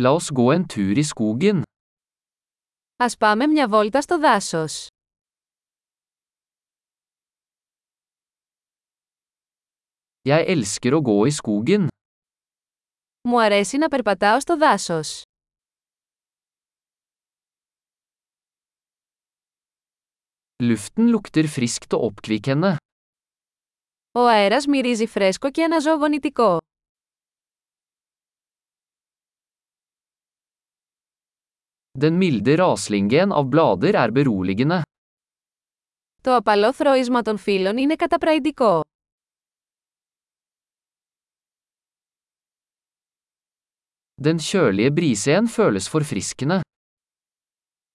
La oss gå en tur i skogen. Ας πάμε μια βόλτα στο δάσος. Jeg elsker å gå i skogen. Μου αρέσει να περπατάω στο δάσος. Luften lukter friskt og oppkvikkende. Ο αέρας μυρίζει φρέσκο και αναζωογονητικό. Den milde raslingen av blader er beroligende. Το απαλό θροίσμα των φύλων είναι καταπραϊντικό. Den kjølige brisen føles forfriskende.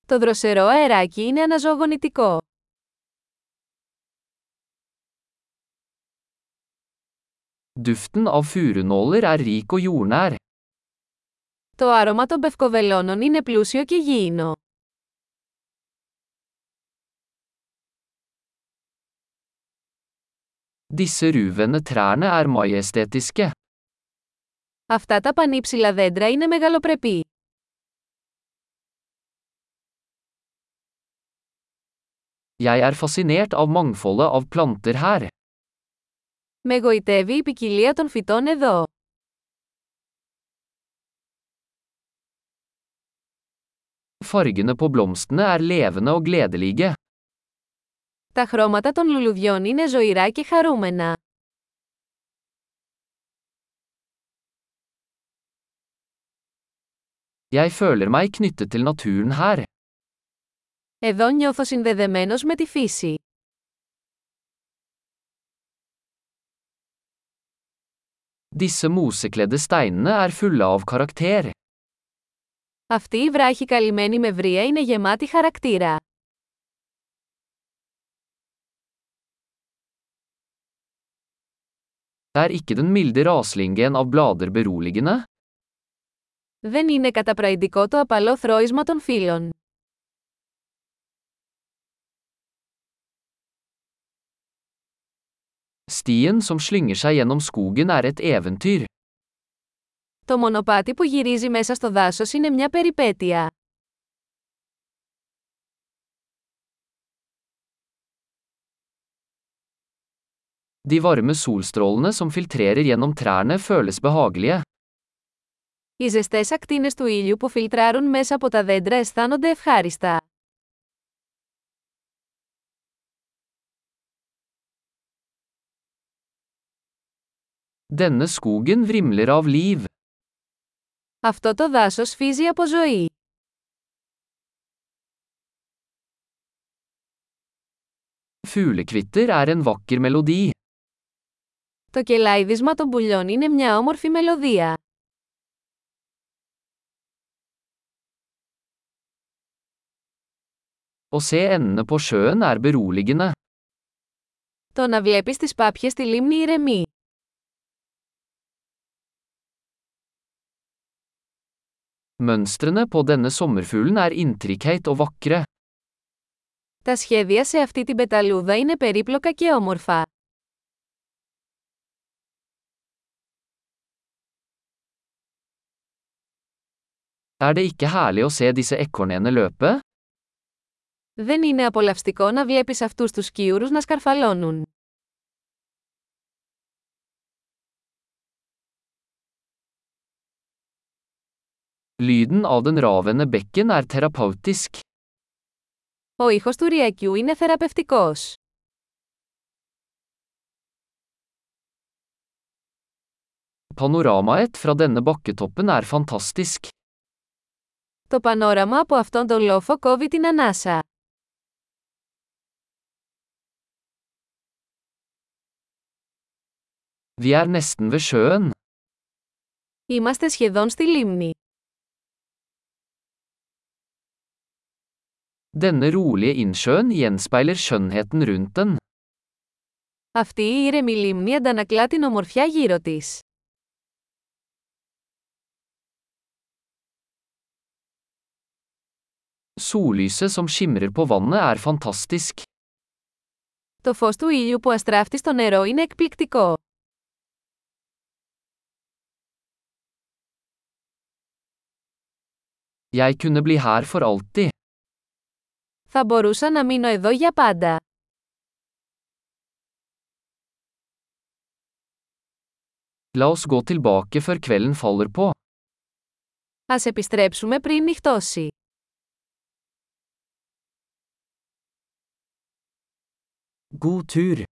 Το δροσερό αεράκι είναι αναζωογονητικό. Duften av furunåler er rik og jordnær. Το άρωμα των πευκοβελώνων είναι πλούσιο και γήινο. Disse ruvende trærne er majestetiske. Αυτά τα πανύψηλα δέντρα είναι μεγαλοπρεπή. Jeg er fascinert av mangfoldet av planter her. Με γοητεύει η ποικιλία των φυτών εδώ. Er Τα χρώματα των λουλουδιών είναι ζωηρά και χαρούμενα. Jeg føler meg knyttet til naturen her. Εδώ νιώθω συνδεδεμένος με τη φύση. Disse mosekledde steinene er fulle av χαρούμενα. Αυτή η βράχη καλυμμένη με βρία είναι γεμάτη χαρακτήρα. Er ikke den milde raslingen av blader beroligende? Δεν είναι καταπραϊντικό το απαλό θρώισμα των φύλων. Stien som slynger seg gjennom skogen er et eventyr. Το μονοπάτι που γυρίζει μέσα στο δάσος είναι μια περιπέτεια. De varme solstrålene som filtrerer gjennom trærne føles behagelige. Οι ζεστές ακτίνες του ήλιου που φιλτράρουν μέσα από τα δέντρα αισθάνονται ευχάριστα. Denne skogen vrimler av liv. Αυτό το δάσος φύζει από ζωή. Fuglekvitter er en vakker melodi. Το κελάιδισμα των πουλιών είναι μια όμορφη μελωδία. Å se endene på sjøen er beroligende. Το να βλέπεις τις πάπιες στη λίμνη ηρεμεί. Mønstrene på denne sommerfuglen er intrikate og vakre. Τα σχέδια σε αυτή την πεταλούδα είναι περίπλοκα και όμορφα. Er det ikke herlig å se disse ekornene løpe? Δεν είναι απολαυστικό να βλέπεις αυτούς τους σκιούρους να σκαρφαλώνουν. Lyden av den ravende bekken er terapeutisk. Ο ήχος του ρυακιού είναι θεραπευτικός. Panoramaet fra denne bakketoppen er fantastisk. Το πανόραμα από αυτόν τον λόφο κόβει την ανάσα. Vi er nesten ved sjøen. Είμαστε σχεδόν στη λίμνη. Denne rolige innsjøen gjenspeiler skjønnheten rundt den. Αυτή η ήρεμη λίμνη αντανακλά την ομορφιά γύρω της. Sollyset som skimrer på vannet er fantastisk. Το φως του ήλιου που αστράφτει στο νερό είναι εκπληκτικό. Jeg kunne bli her for alltid. Θα μπορούσα να μείνω εδώ για πάντα. La oss gå tilbake før kvelden faller på. Ας επιστρέψουμε πριν νυχτώσει. God tur!